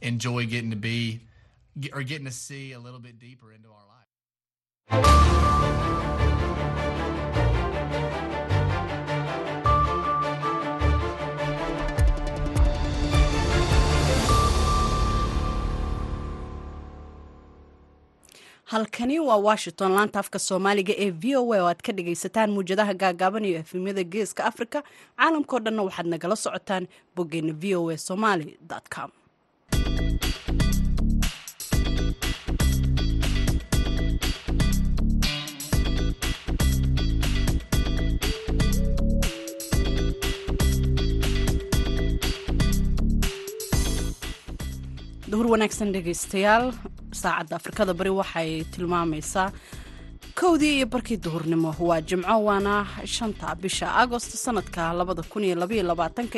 enjoy getting to be or getting to see a little bit deeper into our life. halkani waa washington laanta afka soomaaliga ee v o a oo aad ka dhagaysataan muwjadaha gaagaaban iyo efemyada geeska africa caalamkao dhanna waxaad nagala socotaan boggeena v o a somaly com duhur wanaagsan dhegaystayaal saacadda afrikada bari waxay tilmaamaysaa kowdii iyo barkii duhurnimo. Waa jimco waana shanta bisha agost sanadka labada kun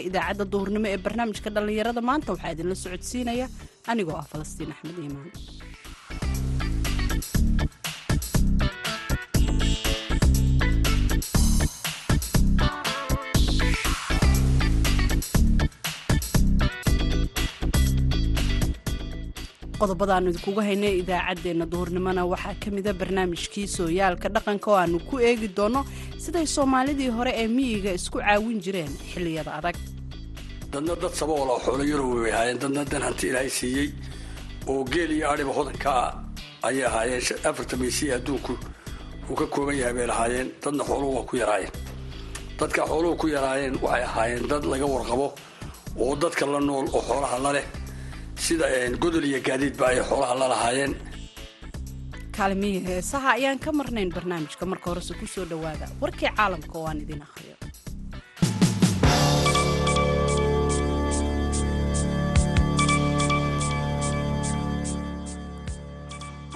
idaacadda duhurnimo ee barnaamijka dhallinyarada maanta. Waxaa idinla socodsiinaya anigoo ah falastiin axmed iimaan qodobadaanu idinkugu haynay idaacaddeenna duhurnimona waxaa ka mida barnaamijkii sooyaalka dhaqanka oo aanu ku eegi doonno siday soomaalidii hore ee miyiga isku caawin jireen xilliyada adag. Dadna dad saboola xoolo yarow way ahaayeen dadna dan hanti ilaahay siiyey oo geel iyo adhiba hodankaa ayay ahaayeen. Afarta maysiya adduunku uu ka kooban yahay bay lahaayeen. Dadna xooluhu waa ku yaraayeen. Dadka xooluhu ku yaraayeen waxay ahaayeen dad laga warqabo oo dadka la nool oo xoolaha la leh sida godol iyo gaadiidba ay xoolaha la lahaayeen. Kaalmihii heesaha ayaan ka marnayn barnaamijka marka horese ku soo dhowaada. Warkii caalamka oo aan idin akhriyo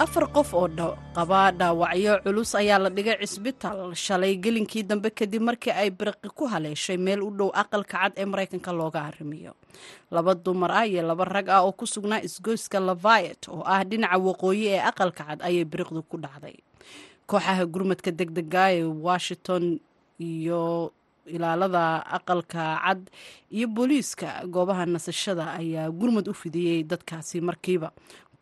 afar qof oo qaba dhaawacyo culus ayaa la dhigay cisbitaal. Shalay gelinkii dambe kadib markii ay biraqi ku haleeshay meel u dhow aqalka cad ee maraykanka looga arrimiyo. Laba dumar ah iyo laba rag ah oo ku sugnaa isgoyska lavayet oo ah dhinaca waqooyi ee aqalka cad ayay biriqdu ku dhacday. Kooxaha gurmadka degdega ee washington iyo ilaalada aqalka cad iyo booliiska goobaha nasashada ayaa gurmad u fidiyey dadkaasi markiiba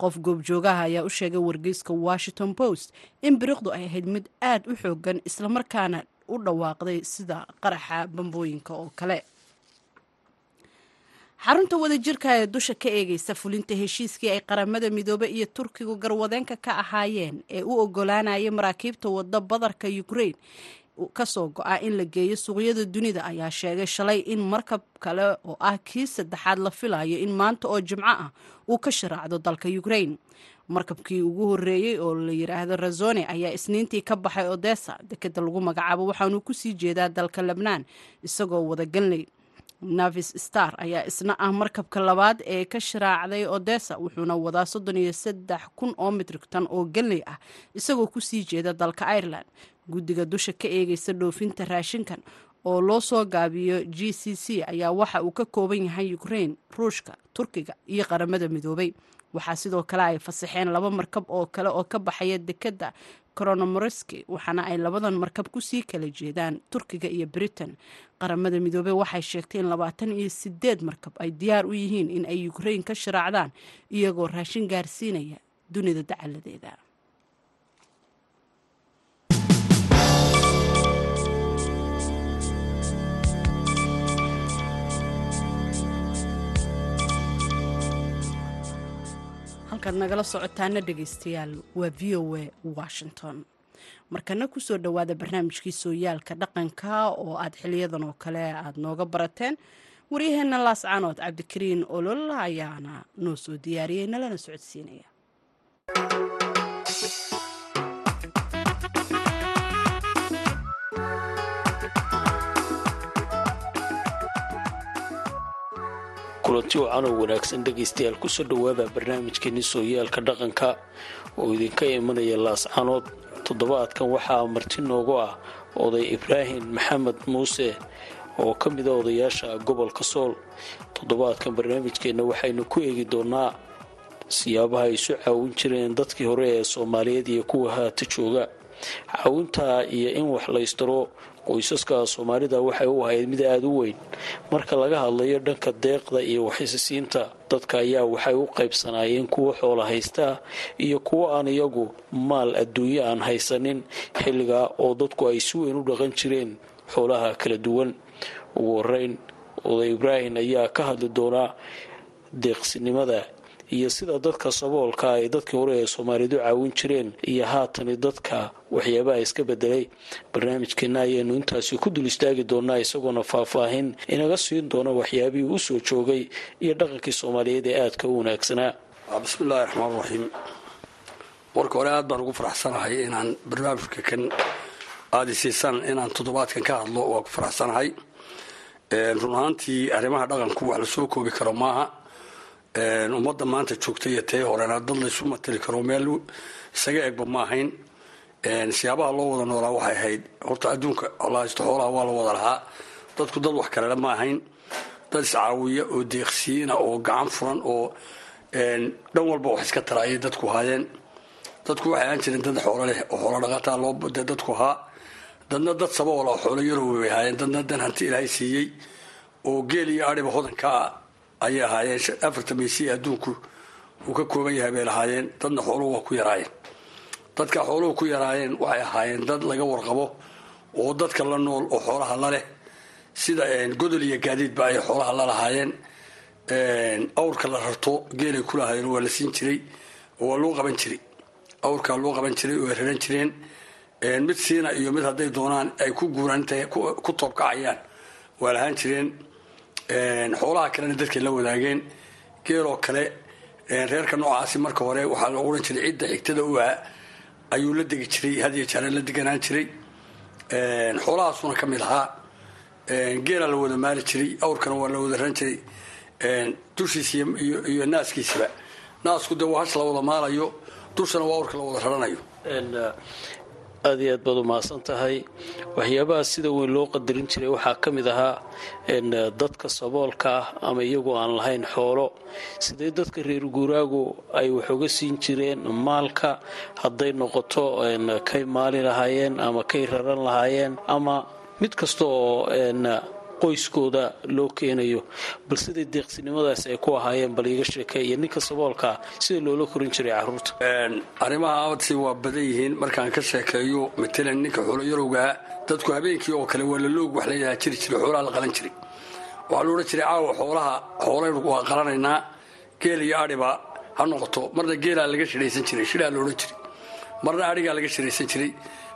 qof goobjoogaha ayaa u sheegay wargeyska washington post in biriqdu ay ahayd mid aad u xoogan islamarkaana u dhawaaqday sida qaraxa bambooyinka oo kale. Xarunta wadajirka ee dusha ka eegaysa fulinta heshiiskii ay qaramada midoobe iyo turkigu garwadeenka ka ahaayeen ee u ogolaanayay maraakiibta wadda badarka ukraine ka soo go-a in la geeyo suuqyada dunida ayaa sheegay shalay in markab kale oo ah kii saddexaad la filayo in maanta oo jimco ah uu ka sharaacdo dalka ukraine. Markabkii ugu horeeyey oo la yidhaahdo razone ayaa isniintii ka baxay odessa dekeda lagu magacaabo waxaanuu ku sii jeedaa dalka lebnaan isagoo wadagalnay navis star ayaa isna ah markabka labaad ee ka sharaacday odessa wuxuuna wadaa soddon iyo saddex kun oo mitrig tan oo galney ah isagoo ku sii jeeda dalka ireland. Guddiga dusha ka eegaysa dhoofinta raashinkan oo loo soo gaabiyo g c c ayaa waxa uu ka kooban yahay ukraine ruushka turkiga iyo qaramada midoobay. Waxaa sidoo kale ay fasaxeen laba markab oo kale oo ka baxaya dekadda koronomoriski waxaana ay labadan markab ku sii kala jeedaan turkiga iyo britain. Qaramada midoobey waxay sheegtay in labaatan iyo sideed markab ay diyaar u yihiin in ay ukraine ka sharaacdaan iyagoo raashin gaarsiinaya dunida dacaladeeda halkaad nagala socotaana dhegaystayaal waa v o a washington. Markana ku soo dhowaada barnaamijkii sooyaalka dhaqanka oo aad xiliyadan oo kale aad nooga barateen waryaheena laascaanood cabdikariin olol ayaana noo soo diyaariyey nalana socodsiinaya kulanti wacan oo wanaagsan dhegaystayaal ku soo dhowaada barnaamijkeeni sooyaalka dhaqanka oo idinka imanaya laascaanood toddobaadkan waxaa marti noogu ah oday ibraahim maxamed muuse oo ka mida odayaasha gobolka sool. Toddobaadkan barnaamijkeenna waxaynu ku eegi doonaa siyaabaha ay isu caawin jireen dadkii hore ee soomaaliyeed iyo kuwa haata jooga caawinta iyo in wax laystaro qoysaska soomaalida waxay u ahayd mid aada u weyn. Marka laga hadlayo dhanka deeqda iyo waxisisiinta dadka ayaa waxay u qaybsanaayeen kuwo xoola haystaa iyo kuwo aan iyagu maal adduunyo aan haysanin xilligaa oo dadku ay si weyn u dhaqan jireen xoolaha kala duwan. Ugu horeyn oday ibraahim ayaa ka hadli doonaa deeqsinimada iyo sida dadka saboolka ay dadkii hore ee soomaalidu caawin jireen iyo haatani dadka waxyaabaha iska bedelay barnaamijkeena ayaanu intaasi ku dul istaagi doonaa isagoona faahfaahin inaga siin doona waxyaabihii u soo joogay iyo dhaqankii soomaaliyeed ee aadka u wanaagsanaa. Bismillaahi raxmaan raxiim marka hore aad baan ugu faraxsanahay inaan barnaamijka kan siisaan inaan toddobaadkan ka hadlo waa ku faraxsanahay. Run ahaantii arrimaha dhaqanku wax la soo koobi karo maaha ummadda maanta joogta iyo tee horena dad laysu matali karo meel isaga egba ma ahayn. Siyaabaha loo wada noolaa waxay ahayd horta adduunka lahaysto xoolaha waa la wada lahaa. Dadku dad wax kalena ma ahayn. Dad iscaawiya oo deeqsiina oo gacan furan oo dhan walba wax iska tara ayay dadku haayeen. Dadku waxay ahaan jireen dad xoolo leh oo xoolo dhaqataa loo dadku haa. Dadna dad saboola oo xoolo yarow bay ahaayeen dadna dan hanti ilaahay siiyey oo geel iyo adhiba hodankaa ayay ahaayeen afarta maysiya adduunku uu ka kooban yahay bay lahaayeen. Dadna xooluhu waa ku yaraayeen. Dadka xooluhu ku yaraayeen waxay ahaayeen dad laga warqabo oo dadka la nool oo xoolaha la leh. Sida godol iyo gaadiidba ay xoolaha la lahaayeen. Awrka la rarto geelay ku lahaayeen waa la siin jiray oo waa loo qaban jiray. Awrkaa loo qaban jiray oo ay raran jireen. Mid siina iyo mid hadday doonaan ay ku guuraan intay ku toobkacayaan waa lahaan jireen xoolaha kalena dadkay la wadaageen geeloo kale reerka noocaasi marka hore waxaa loo ohan jiray cidda xigtada u ah ayuu la degi jiray had iyo jeer la deganaan jiray. Xoolahaasuna ka mid ahaa. Geelaa la wada maali jiray awrkana waa la wada ran jiray. Dushiisa iyo naaskiisaba naasku de waa hash la wada maalayo dushana waa awrka la wada raranayo aad iyo aad baad u mahadsan tahay. Waxyaabaha sida weyn loo qadarin jiray waxaa ka mid ahaa dadka saboolka ah ama iyagoo aan lahayn xoolo. Sidee dadka reer guuraagu ay wax uga siin jireen maalka hadday noqoto kay maali lahaayeen ama kay raran lahaayeen ama mid kasta oo qoyskooda loo keenayo. Bal siday deeqsinimadaas ay ku ahaayeen bal iiga sheekeeya ninka saboolkaa sida loola korin jiray carruurta arrimaha aadsi waa badan yihiin. Markaan ka sheekeeyo matalan ninka xoolo yarowgaa dadku habeenkii oo kale waa laloog wax layahaa jiri jiray xoolaha la qalan jiray. Waxaa loodhan jiray caawa xoolaha xoolaynu waa qalanaynaa geel iyo adhiba ha noqoto. Marna geelaa laga shidhaysan jiray shidhaa loodhan jiray. Marna adhigaa laga shidhaysan jiray.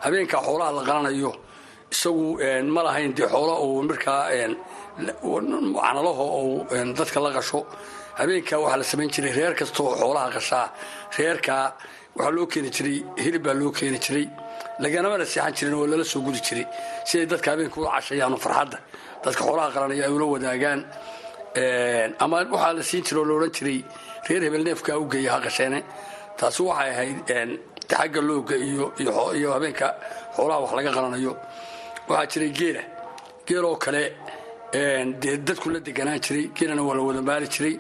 Habeenkaa xoolaha la qalanayo isagu ma lahayn dee xoola uu markaa canalaho uu dadka la qasho. Habeenkaa waxaa la samayn jiray reer kastaoo xoolaha qashaa. Reerkaa waxaa loo keeni jiray hilib baa loo keeni jiray. Laganamana seexan jirin oo lala soo gudi jiray. Si ay dadka habeenka ula cashayaano farxadda. Dadka xoolaha qalanaya ay ula wadaagaan. Ama waxaa la siin jira oo laodhan jiray reer hebel neefkaa u geeya ha qasheene. Taasi waxay ahayd xagga looga iyo habeenka xoolaha wax laga qalanayo waxaa jiray geela. Geeloo kale dadku la deganaan jiray. Geelana waa la wada maali jiray.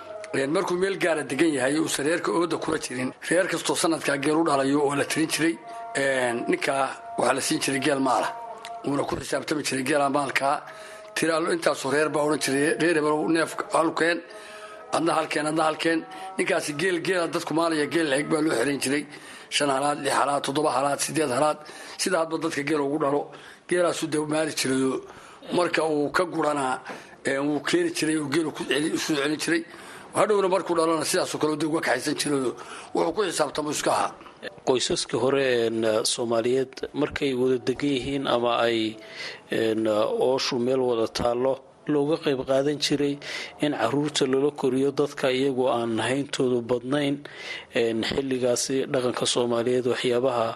Markuu meel gaara degan yahay uusan reerka ooda kula jirin. Reer kastoo sanadkaa geel u dhalayo oo la tirin jiray ninkaa waxaa la siin jiray geel maala. Uuna ku xisaabtami jiray geela maalkaa tiraalo intaasoo reer baa odhan jiray reer neef halkeen adna halkeen adna halkeen. Ninkaasi geel geela dadku maalaya geel leeg baa loo xiran jiray. Shan halaad lix halaad toddoba halaad sideed halaad. Sida dadka geel ugu dhalo geelaasu de maali jirayo marka uu ka guranaa wuu keeni jiray oo geel isu celin jiray. Hadhowna markuu dhalana sidaasoo kale de uga kaxaysan jirayo wuxuu ku xisaabtamo iska ahaa. Qoysaskii hore soomaaliyeed markay wada degan yihiin ama ay ooshu meel wada taallo looga qayb qaadan jiray in carruurta lala koriyo dadka iyagoo aan hayntoodu badnayn xilligaasi dhaqanka soomaaliyeed waxyaabaha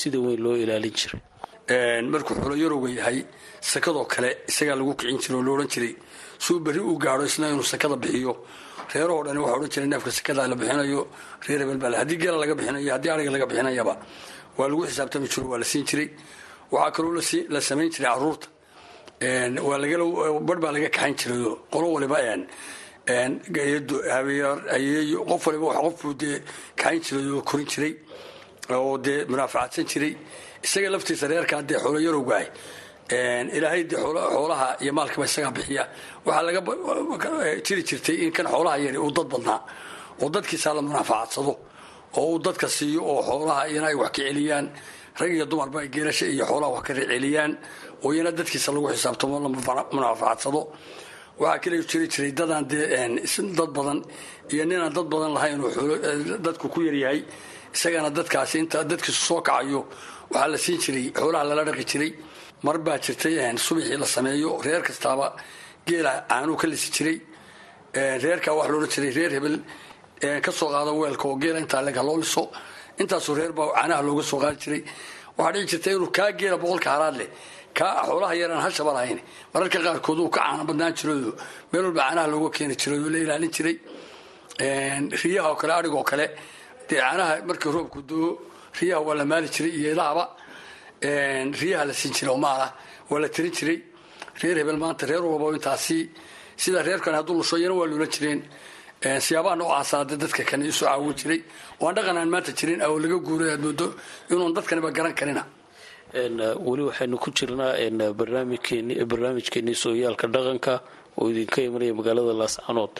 sida weyn loo ilaalin jiray markuu xoolo yarowga yahay sakadoo kale isagaa lagu kicin jiray oo laodhan jiray. Suu berri uu gaadho isna inuu sakada bixiyo. Reerahoo dhani waxa odhan jiray neefka sakada la bixinayo. Reer hebel baa haddii geela laga bixinayo haddii ariga laga bixinayaba waa lagu xisaabtami jiro waa la siin jiray. Waxaa kaloo la samayn jiray carruurta bar baa laga kaxayn jirayo qolo waliba qof waliba qofbuu dee kaxayn jiray oo korin jiray oo dee munaafacadsan jiray isaga laftiisa reerkaa dee xoolo yarowgaah ilaahay dee xoolaha iyo maalkaba isagaa bixiya. Waxaa laga jiri jirtay in kan xoolaha yari uu dad badnaa oo dadkiisaa la munaafacadsado oo uu dadka siiyo oo xoolaha iyana wax ka celiyaan. Rag iyo dumarba geelasha iyo xoolaha wax ka celiyaan oo iyana dadkiisa lagu xisaabtamo la munaafacadsado. Waxaa kale jiri jiray dadaan dee dad badan iyo ninaan dad badan lahayn oo dadku ku yaryahay isagana dadkaasi inta dadkiisu soo kacayo waxaa la siin jiray xoolaha lala dhaqi jiray. Mar baa jirtay subaxii la sameeyo reer kastaaba geela caanuu ka lisi jiray. Reerkaa wax loodhan jiray reer hebel ka soo qaada weelka oo geela intaa leg haloo liso intaasoo reer caanaha looga soo qaadi jiray. Waxaa dhici jirta inuu kaa geela boqolka halaad leh kaa xoolaha yaraan hashaba lahayn mararka qaarkood uu ka caana badnaan jiroodo meel walba caanaha looga keeni jiray la ilaalin jiray. Riyaha oo kale adhig kale dee caanaha roobku doo riyaha waa la maali jiray iyo idahaba riyaha la siin jiray maala waa la tirin jiray. Reer hebel maanta reer walba intaasi sida reerkan hadduu lusho iyana waa luulan jireen. Siyaabaha noocaasa de dadka kani isu caawin jiray. Oo aan dhaqan aan maanta jirin oo laga guuray aad moodo inuun dadkaniba garan karina. Weli waxaynu ku jirnaa barnaamijkeenii sooyaalka dhaqanka oo idinka imanaya magaalada laascanood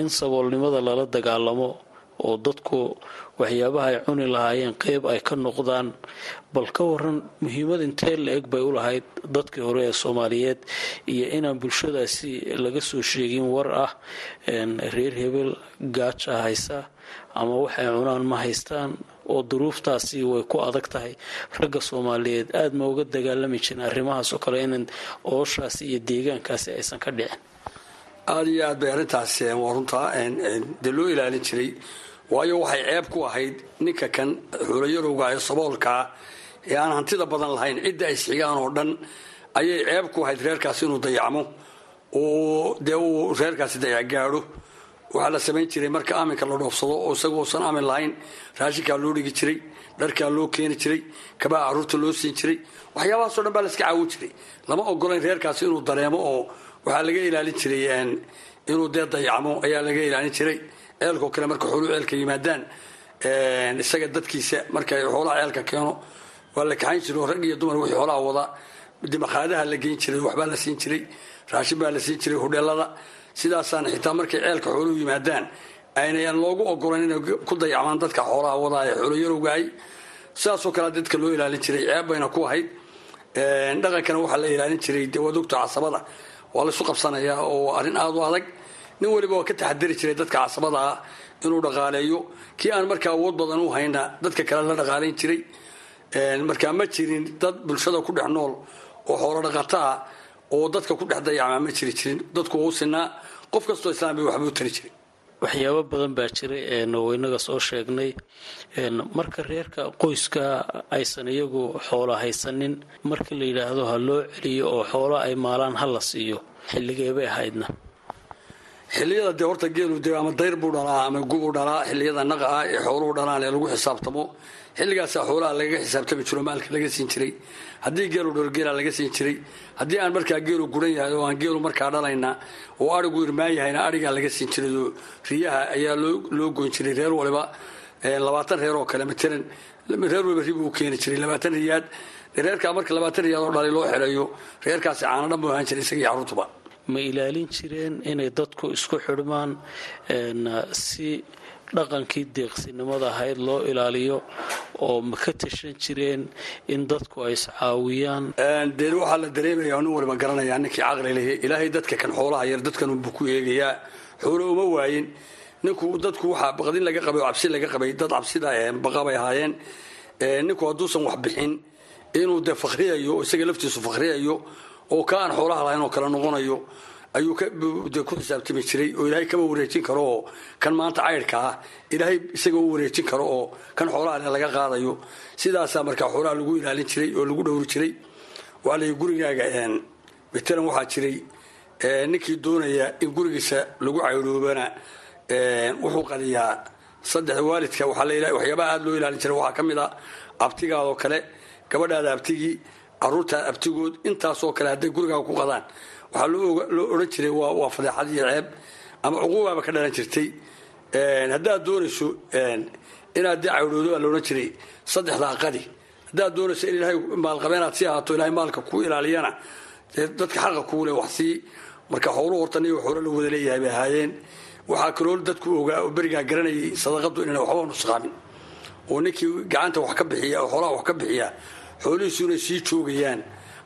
in saboolnimada lala dagaalamo oo dadku waxyaabaha ay cuni lahaayeen qeyb ay ka noqdaan. Bal ka waran muhiimad intee la-eg bay u lahayd dadkii hore ee soomaaliyeed iyo inaan bulshadaasi laga soo sheegin war ah reer hebel gaaja haysa ama waxay cunaan ma haystaan oo duruuftaasi way ku adag tahay. Ragga soomaaliyeed aada ma uga dagaalami jirin arrimahaas oo kale in ooshaasi iyo deegaankaasi aysan ka dhicin. Aada iyo aad bay arrintaas waa runtaa dee loo ilaalin jiray waayo waxay ceeb ku ahayd ninka kan xuulayarowga ee saboolkaa ee aan hantida badan lahayn. Cidda ay isxigaan oo dhan ayay ceeb ku ahayd reerkaasi inuu dayacmo. Oo dee uu reerkaasi dayac gaadho waxaa la samayn jiray marka aaminka la dhoofsado oo isagoosan aamin lahayn raashinkaa loo dhigi jiray dharkaa loo keeni jiray kabaha carruurta loo siin jiray. Waxyaabahaasoo dhan baa la iska caawin jiray. Lama ogolayn reerkaasi inuu dareemo oo waxaa laga ilaalin jiray inuu dee dayacmo ayaa laga ilaalin jiray ceelkao kale marka xooluu ceelka yimaadaan isaga dadkiisa marka xoolaha ceelka keeno waa la kaxayn jiray oo rag iyo dumar wixii xoolaha wada dimakhaadaha la geyn jiray waxbaa la siin jiray raashin baa la siin jiray hodheelada sidaasaana xitaa markay ceelka xooluhu yimaadaan aynayaan loogu ogolayn inay ku dayacmaan dadka xoolaha wadaa ee xoolo yarowgahay sidaasoo kale dadka loo ilaalin jiray ceeb bayna ku ahayd dhaqankana waxaa la ilaalin jiray dee casabada waa laysu qabsanayaa oo arrin aada u adag nin waliba waa ka taxadari jiray dadka casabada ah inuu dhaqaaleeyo. Kii aan markaa awood badan u hayna dadka kale la dhaqaalayn jiray. Markaa ma jirin dad bulshada ku dhex nool oo xoolo dhaqata ah oo dadka ku dhex dayacmaa ma jiri jirin dadku wau sinaa. Qof kastoo islaam bay waxbuu tari jiray. Waxyaabo badan baa jiray oo inaga soo sheegnay. Marka reerka qoyska aysan iyagu xoola haysanin marka la yidhaahdo ha loo celiyo oo xoolo ay maalaan ha la siiyo xilligeebay ahaydna xilliyada dee horta geelu de ama dayr buu dhalaa ama gubuu dhalaa xilliyada naqa ah ee xooluhu dhalaan ee lagu xisaabtamo. Xilligaasaa xoolaha lagaga xisaabtami jiro maalka laga siin jiray. Haddii geelu dhalo geela laga siin jiray. Haddii aan markaa geelu guran yahay oo aan geelu markaa dhalayna oo arigu irmaan yahayna arigaa laga siin jiray. Oo riyaha ayaa loo goyn jiray reer waliba labaatan reer oo kale matalan reer waliba ribu u keeni jiray labaatan riyaad. Reerkaa marka labaatan riyaad oo dhalay loo xereeyo reerkaasi caana dhan buu ahaan jiray isagii carruurtuba ma ilaalin jireen inay dadku isku xidhmaan si dhaqankii deeqsinimada ahayd loo ilaaliyo oo ma ka tashan jireen in dadku ay iscaawiyaan dee waxaa la dareemaya nin waliba garanayaa ninkii caqli lehe ilaahay dadka kan xoolaha yar dadkanunbuu ku eegayaa. Xoolo uma waayin ninku dadku waxaa baqdin laga qabay oo cabsi laga qabay dad cabsida baqabay ahaayeen. Ninku hadduusan wax bixin inuu dee fakriyayo isaga laftiisu fakriyayo oo ka aan xoolaha lahayn oo kale noqonayo ayuu de ku xisaabtami jiray oo ilaahay kama wareejin karo oo kan maanta caydhka ah ilaahay isaga u wareejin karo oo kan xoolaha le laga qaadayo. Sidaasaa markaa xoolaha lagu ilaalin jiray oo lagu dhowri jiray waxaa lay gurigaaga matalan waxaa jiray ninkii doonaya in gurigiisa lagu caydhoobana wuxuu qadiyaa saddex waalidka waxyaabaha aada loo ilaalin jiray waxaa ka mid a abtigaadoo kale gabadhaada abtigii caruurtaa abtigood intaasoo kale hadday gurigaaga ku qadaan. Waxaa loo odhan jiray waa fadeexad iyo ceeb ama cuquubaaba ka dhalan jirtay. Haddaad doonayso inaad dee cawdhoodo baa loodhan jiray. Saddexdaa qadi haddaad doonayso in ilaahay maalqabeenaad sii ahaato ilaahay maalka kuu ilaaliyana dadka xaqa kuule wax sii. Marka xooluhu horta niyo xoolo la wada leeyahay bay ahaayeen. Waxaa kaloo dadku ogaa berigaa garanayay sadaqadu inayna waxba nusqaamin. Oo ninkii gacanta wax ka bixiya oo xoolaha wax ka bixiya xoolihiisu inay sii joogayaan.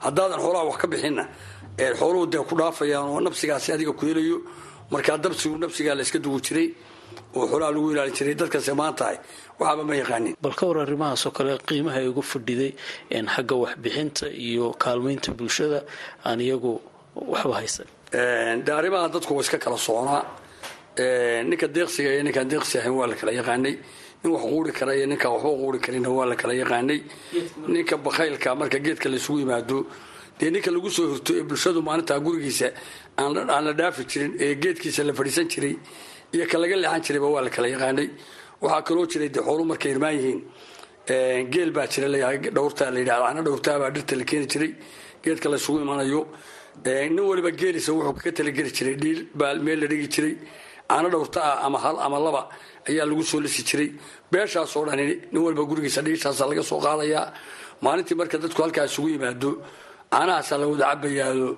Haddaadan xoolaha wax ka bixinna xooluhu dee ku dhaafayaan oo nabsigaasi adiga ku helayo. Markaa dabsigu nabsigaa la iska dugu jiray oo xoolaha lagu ilaalin jiray dadkase maantahay waxaaba ma yaqaanin bal ka war arrimahaasoo kale qiimaha ay uga fadhiday xagga waxbixinta iyo kaalmaynta bulshada aan iyagu waxba haysan. De arrimaha dadku waa iska kala soconaa. Ninka deeqsiga iyo ninkaan deeqsi ahayn waa la kala yaqaanay nin wax quuri kara iyo ninkaan waxba quuri karinna waa la kala yaqaanay. Ninka bakhaylka marka geedka laysugu yimaado dee ninka lagu soo hirto ee bulshadu maalintaa gurigiisa aan la dhaafi jirin ee geedkiisa la fadhiisan jiray iyo ka laga jirayba waa la kala yaqaanay. Waxaa kaloo jiray dee xoolu markay irmaan yihiin geel baa jira dhowrtaa la yidhahda ana dhowrtaabaa dhirta la keeni jiray geedka laysugu imanayo. Nin waliba geelisa wuxuu kaga talageli jiray dhiil baa meel la dhigi jiray caano dhowrta ah ama hal ama laba ayaa lagu soo lisi jiray. Beeshaasoo dhan nin waliba gurigiisa dhiishaasa laga soo qaadayaa maalintii marka dadku halkaa isugu yimaado caanahaasaa la wada cabayaado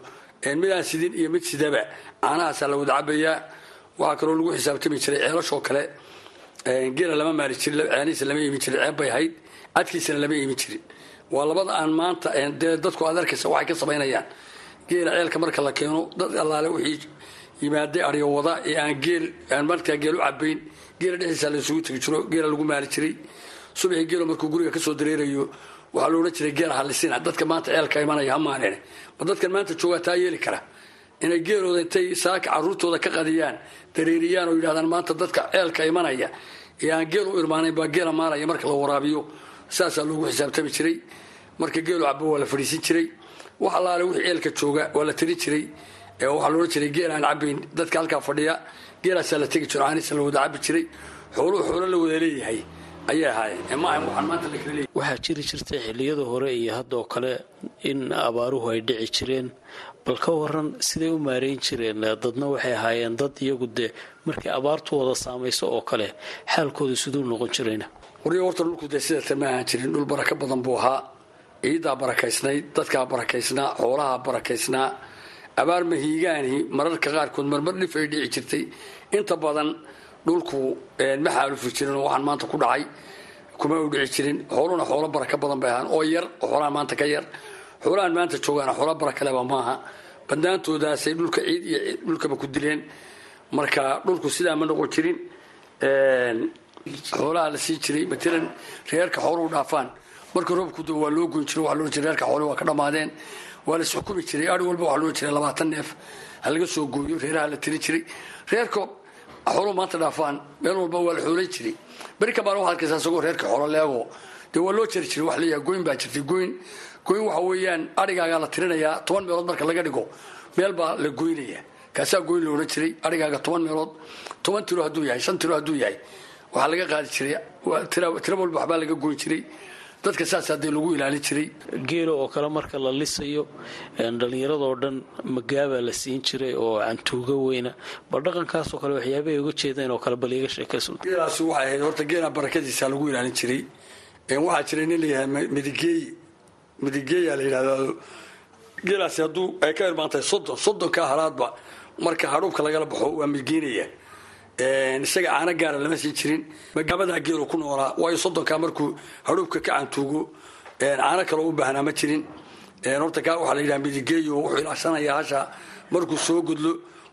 midaan sidin iyo mid sidaba caanahaasaa la wada cabayaa waxaa kaloo lagu xisaabtami jiray ceelashoo kale. Geela lama maali jirin ceenihiisa lama iimin jirin ceeb bay ahayd. Cadkiisana lama iimin jirin. Waa labada aan maanta dadku aad arkaysa waxay ka samaynayaan geela ceelka marka la keeno dad allaale wixii yimaaday aryo wada ee aan geel aan markaa geel u cabayn geela dhexdiisa la isugu tegi jiro geela lagu maali jiray. Subaxii geelo markuu guriga ka soo dareerayo waxaa la jiray geela halisina dadka maanta ceelka imanaya ha maaneene ma dadkan maanta joogaa taa yeeli kara. Inay geelooda intay saaka caruurtooda ka qadiyaan dareeriyaan oo yidhahdaan maanta dadka ceelka imanaya. Ee aan geel u irmaanayn baa geela maalaya marka la waraabiyo. Saasaa loogu xisaabtami jiray. Marka geelu cabo waa la fadhiisin jiray. Wax allaale wixii ceelka jooga waa la tirin jiray waxaa loodhan jiray geel aan cabayn dadka halkaa fadhiya geelaasaa la tegi jiro caaniisa la wada cabi jiray. Xooluhu xoolo la wada leeyahay ayay ahaayeen. Ma ahan waxaan maanta la kala leeyahay. Waxaa jiri jirtay xilliyada hore iyo haddoo kale in abaaruhu ay dhici jireen. Bal ka waran siday u maareyn jireen dadna waxay ahaayeen dad iyagu dee markay abaartu wada saamayso oo kale xaalkooda siduu noqon jirayna waryo horta dhulku dee sidata ma ahaan jirin dhul barako badan buu ahaa. Ciiddaa barakaysnayd dadkaa barakaysnaa xoolahaa barakaysnaa abaar mahiigaani mararka qaarkood marmar dhif ay dhici jirtay. Inta badan dhulku ma xaalufi jirin oo waxaan maanta ku dhacay kuma u dhici jirin. Xooluna xoolo baraka badan bay ahaan oo yar oo xoolaha maanta ka yar. Xoolahan maanta joogaana xoolo barakaleba maaha badnaantoodaasay dhulka ciid iyo dhulkaba ku dileen. Marka dhulku sidaa ma noqon jirin xoolaha la siin jiray matalan reerka xooluhu dhaafaan marka roobku waa loo goyn jiray waa loo jiray reerka xooluhu waa ka dhammaadeen waa la isxukumi jiray ari walba waxaa loo jiray labaatan neef ha laga soo gooyo reeraha la tirin jiray. Reerka xooluhu maanta dhaafaan meel walba waa la xoolayn jiray. Beri kabaan waxaa arkaysaa isagoo reerka xoolo leego dee waa loo jari jiray wax leeyahay goyn baa jirtay goyn. Goyn waxa weeyaan arigaagaa la tirinayaa toban meelood marka laga dhigo meel baa la goynaya kaasaa goyn la odhan jiray arigaaga toban meelood. Toban tiro hadduu yahay shan tiro hadduu yahay waxaa laga qaadi jiray tiro walba waxbaa laga goyn jiray dadka saasaa dee lagu ilaalin jiray. Geela oo kale marka la lisayo dhallinyaradoo dhan magaabaa la siin jiray oo cantuuga weyna. Bal dhaqankaasoo kale waxyaabahay uga jeedeen oo kale bal iga sheekayso geelaasi waxay ahayd horta geela barakadiisa lagu ilaalin jiray. Waxaa jiray nin layahay midigeey midigeeyaa la yidhahdaa geelaasi hadduu ay ka irmaantahay soddon soddonka halaadba marka hadhuubka lagala baxo waa midgeynaya isaga caano gaara lama siin jirin. Magaabadaa geelu ku noolaa waayo soddonkaa markuu hadhuubka ka cantuugo caano kaloo u baahnaa ma jirin. Horta kaa waxaa la yidhaha midigeeyo wuxuu ilaashanayaa hasha markuu soo gudlo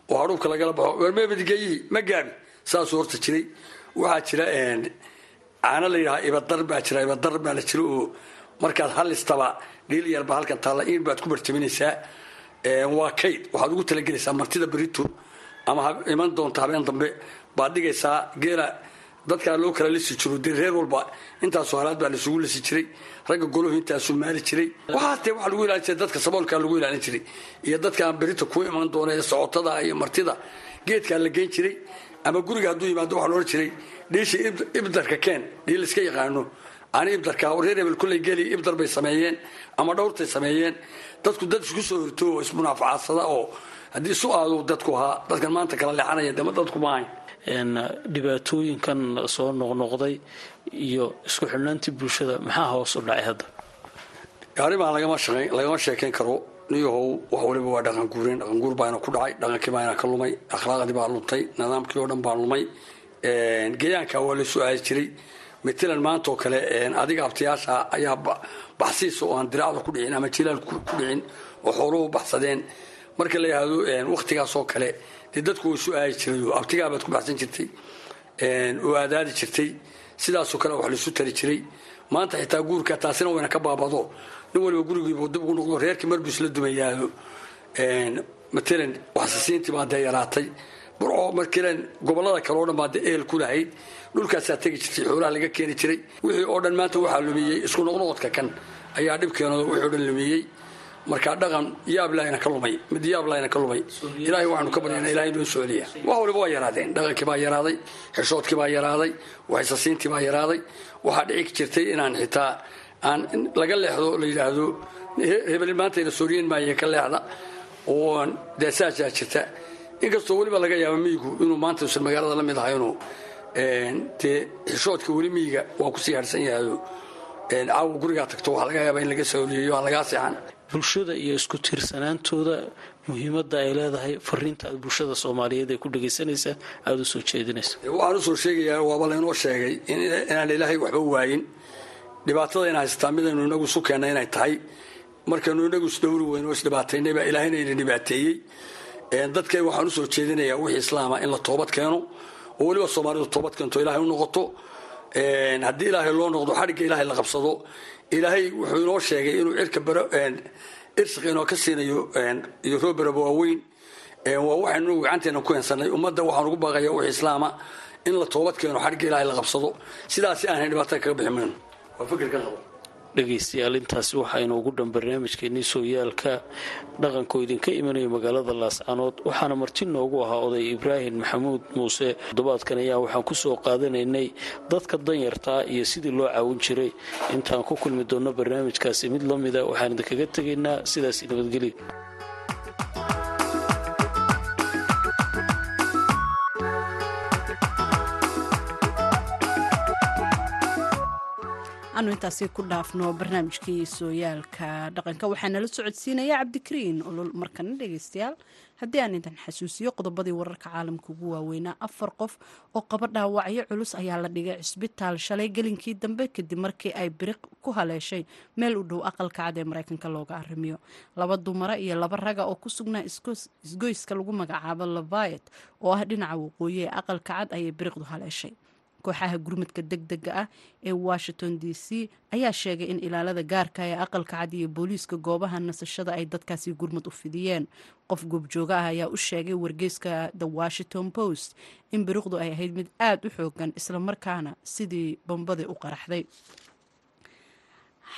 oo hadhuubka lagala baxo. Warmee midigeeyihii ma gaabi saasuu horta jiray. Waxaa jira caano la yidhaha ibadar baa jira ibadar baa la jira oo markaad halistaba dhiil yarba halkan taalla in baad ku bartaminaysaa waa kayd. Waxaad ugu talagelaysaa martida berito ama iman doonta habeen dambe baad dhigaysaa geela dadkaa loo kala lisi jiro dee reer walba intaasoo halaad baa laisugu lisi jiray ragga goluhu intaasuu maali jiray. Waxaatee waxaa lagu ilaalin jiray dadka saboolkaa lagu ilaalin jiray iyo dadkaan berito ku iman doona ee socotada iyo martida. Geedkaa la geyn jiray ama guriga hadduu yimaado waxaa loodhan jiray dhiisha ibdarka keen dhiil iska yaqaano. Ani ibdarka reer hebel kulley geli ibdar bay sameeyeen ama dhowrtay sameeyeen. Dadku dad isku soo horto oo ismunaafacadsada oo haddii isu aadu dadku ahaa dadkan maanta kala leexanaya dema dadku maahayn dhibaatooyinkan soo noqnoqday iyo isku xidhnaantii bulshada maxaa hoos u dhacay hadda? Arrimaa lagama sheekayn karo. Niyahow wax waliba waa dhaqan guureen dhaqan guur baana ku dhacay dhaqankii baana ka lumay akhlaaqdii baa luntay nidaamkii oo dhan baa lumay. Geeyaanka waa la su'aali jiray. Matalan maanta oo kale adiga abtayaasha ayaa baxsiisa oo aan diraacda ku dhicin ama jilaal ku dhicin oo xooluhu baxsadeen marka la yidhaahdo wakhtigaas oo kale dee dadku way su'aali jiray abtigaabaad ku baxsan jirtay oo aadaadi jirtay sidaasoo kale wax laisu tari jiray. Maanta xitaa guurka taasina wayna ka baabado. Nin waliba gurigiibu dib ugu noqdo reerkii marbus la dumayaado matalan waxsisiintii baa dee yaraatay. Burco markilen gobollada kale oo dhan baa dee ehel ku lahayd. Dhulkaasaa tegi jirtay xoolaha laga keeni jiray. Wixii oo dhan maanta waxaa lumiyey isku noqnoqodka kan ayaa dhibkeenooda wixii o dhan lumiyey markaa dhaqan yaablahayna ka lumay mid yaablahayna ka lumay. Ilaahay waxaanu ka baryana ilahay noo soceliya wax waliba waa yaraadeen dhaqankii baa yaraaday xishoodkii baa yaraaday waxsasiintii baa yaraaday. Waxaa dhici jirtay inaan xitaa aan laga leexdo la yidhaahdo hebel maantayna sooriyen maaye ka leexda oo dee saasaa jirta. Inkastoo weliba laga yaaba miyigu inuu maanta usan magaalada la mid ahay inuu dee xishoodka weli miyiga waa ku sii harsan yahayo caawa gurigaa tagto waxaa laga yaaba in laga sooriyeeyo aan lagaa seexan bulshada iyo isku tiirsanaantooda muhiimadda ay leedahay fariinta aad bulshada soomaaliyeed ee ku dhagaysanaysa aada u jeedinaysa waxaan u soo sheegayaa waaba laynoo sheegay inaan ilaahay waxba waayin. Dhibaatada ina haysataa midaynu inagu isu keenna inay tahay. Markaynu inagu isdhowri weyno isdhibaataynay baa ilaahayna ina dhibaateeyey. Dadkay waxaan u soo jeedinayaa wixii islaama in la toobad keeno oo weliba soomaalidu toobad keento ilaahay u noqoto. Haddii ilaahay loo noqdo xadhigga ilaahay la qabsado ilaahay wuxuu inoo sheegay inuu irsiq inoo ka siinayo iyo rooberaba waaweyn. Waa waxaynu gacanteena ku heensanay ummadda waxaan ugu baaqaya wixii islaama in la toobad keeno xadhigga ilaahay la qabsado. Sidaasi aanhay dhibaatada kaga bixi mayno waa fikirka qabo dhegaystayaal intaasi waxaynu ugu dhan barnaamijkeenii sooyaalka dhaqanko idinka imanaya magaalada laascanood waxaana marti noogu ahaa oday ibraahim maxamuud muuse. Toddobaadkan ayaa waxaan ku soo qaadanaynay dadka danyartaa iyo sidii loo caawin jiray. Intaan ku kulmi doonno barnaamijkaasi mid la mida waxaan idinkaga tegaynaa sidaas nabadgelyo anu intaasi ku dhaafno barnaamijkii sooyaalka dhaqanka. Waxaa nala socodsiinaya cabdikariin olol markana dhegeystayaal haddii aan idin xasuusiyo qodobadii wararka caalamka ugu waaweynaa afar qof oo qaba dhaawacyo culus ayaa la dhigay cisbitaal shalay gelinkii dambe kadib markii ay biriq ku haleeshay meel u dhow aqalka cad ee mareykanka looga arrimiyo. Laba dumara iyo laba raga oo ku sugnaa isgoyska lagu magacaabo lavayet oo ah dhinaca waqooyi ee aqalka cad ayay biriqdu haleeshay kooxaha gurmadka deg dega ah ee washington d c ayaa sheegay in ilaalada gaarka ee aqalka cad iyo booliiska goobaha nasashada ay dadkaasi gurmad u fidiyeen. Qof goobjooga ah ayaa u sheegay wargeyska the washington post in biriqdu ay ahayd mid aada u xoogan islamarkaana sidii bambadii u qaraxday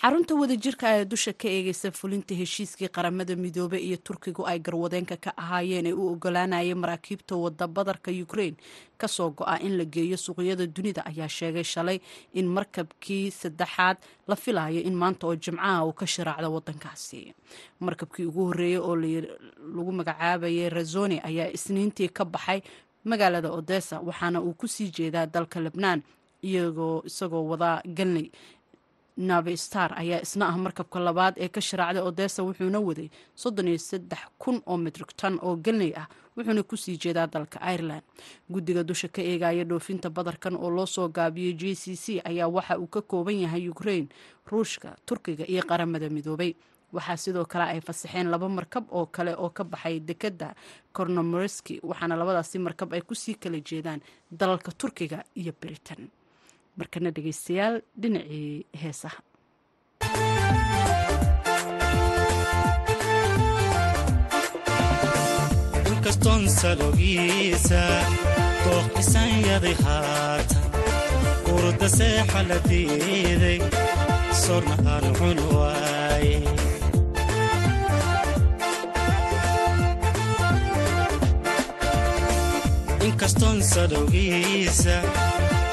xarunta wadajirka ee dusha ka eegeysa fulinta heshiiskii qaramada midoobey iyo turkigu ay garwadeenka ka ahaayeen ee u ogolaanayay maraakiibta wada badarka ukraine ka soo go-a in la geeyo suuqyada dunida ayaa sheegay shalay in markabkii saddexaad la filayo in maanta oo jimcaha uu ka shiraacdo wadankaasi markabkii ugu horeeyey oo lagu magacaabayay razoni ayaa isniintii ka baxay magaalada odessa waxaana uu ku sii jeedaa dalka lebnaan iyagoo isagoo wadaa galney navi star ayaa isna ah markabka labaad ee ka sharaacday odessa wuxuuna waday soddon iyo saddex kun oo mitrig tan oo galney ah wuxuuna ku sii jeedaa dalka ireland. Guddiga dusha ka eegaya dhoofinta badarkan oo loo soo gaabiyey j c c ayaa waxa uu ka kooban yahay ukraine ruushka turkiga iyo qaramada midoobay. Waxaa sidoo kale ay fasaxeen laba markab oo kale oo ka baxay dekadda kornomorski waxaana labadaasi markab ay ku sii kala jeedaan dalalka turkiga iyo britain markana dhegeystayaal dhinacii heesaha. Inkastoon salogiisa dooqisan yaday haatan urda seexa la diiday sorna aan cun waaye inkastoon salowgiisa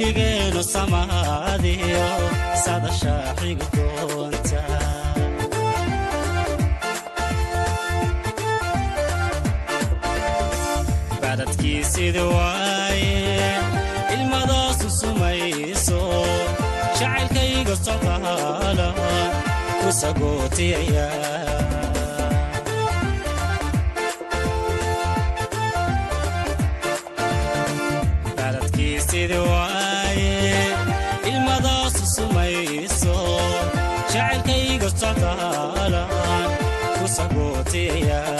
weligeenu samaadiyo sadasha xigu doonta badadkiisida waaye ilmadaasu sumayso jacaylkayga sodaala ku sagootiyaya tia.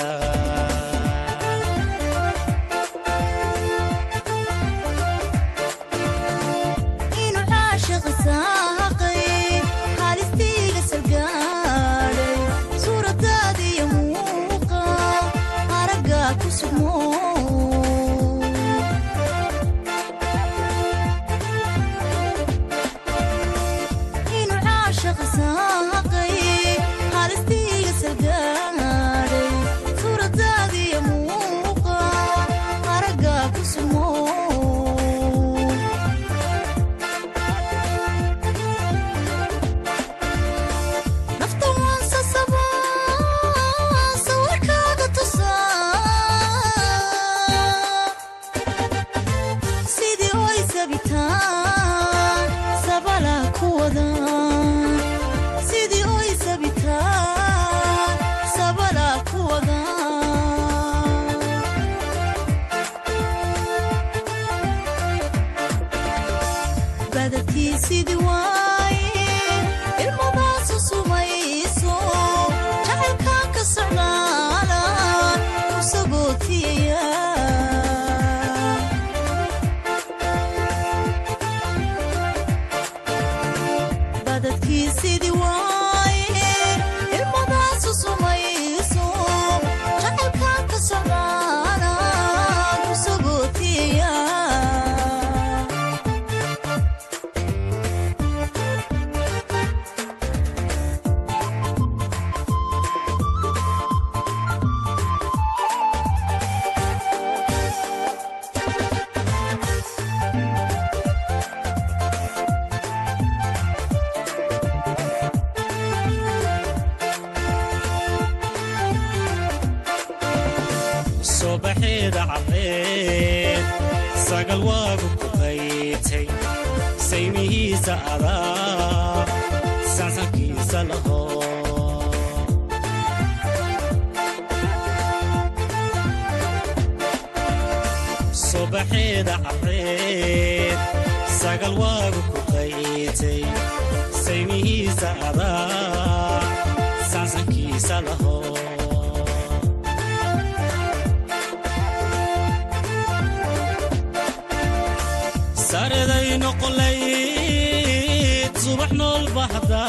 noqolayd subax nool bahdaa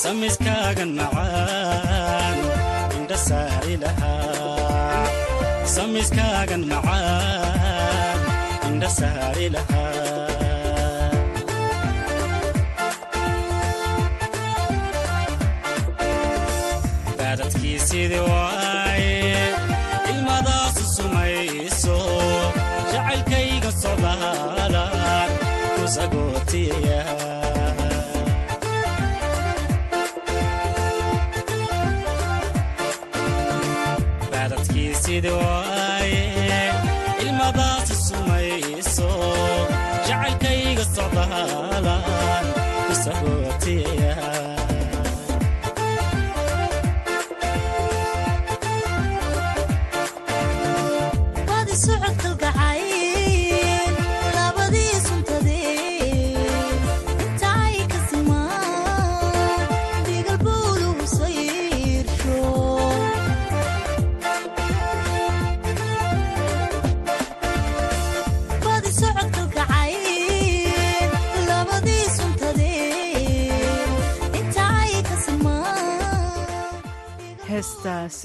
samiskaaga macaan indha saari lahaa. Samiskaagan macaan indha saari lahaa. Baadadkii sidii agotiya baradkiisidi jacaylkayga socdaalan isagootiya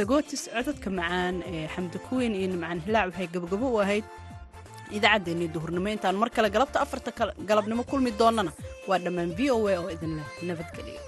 sagootis codadka macaan ee xamdi kuweyn iyo nimcaan hilaac waxay gabagabo u ahayd. Idaacaddeenii duhurnimo intaan mar kale galabta afarta galabnimo kulmi doonnana waa dhammaan v o a oo idinleh nabadgeliya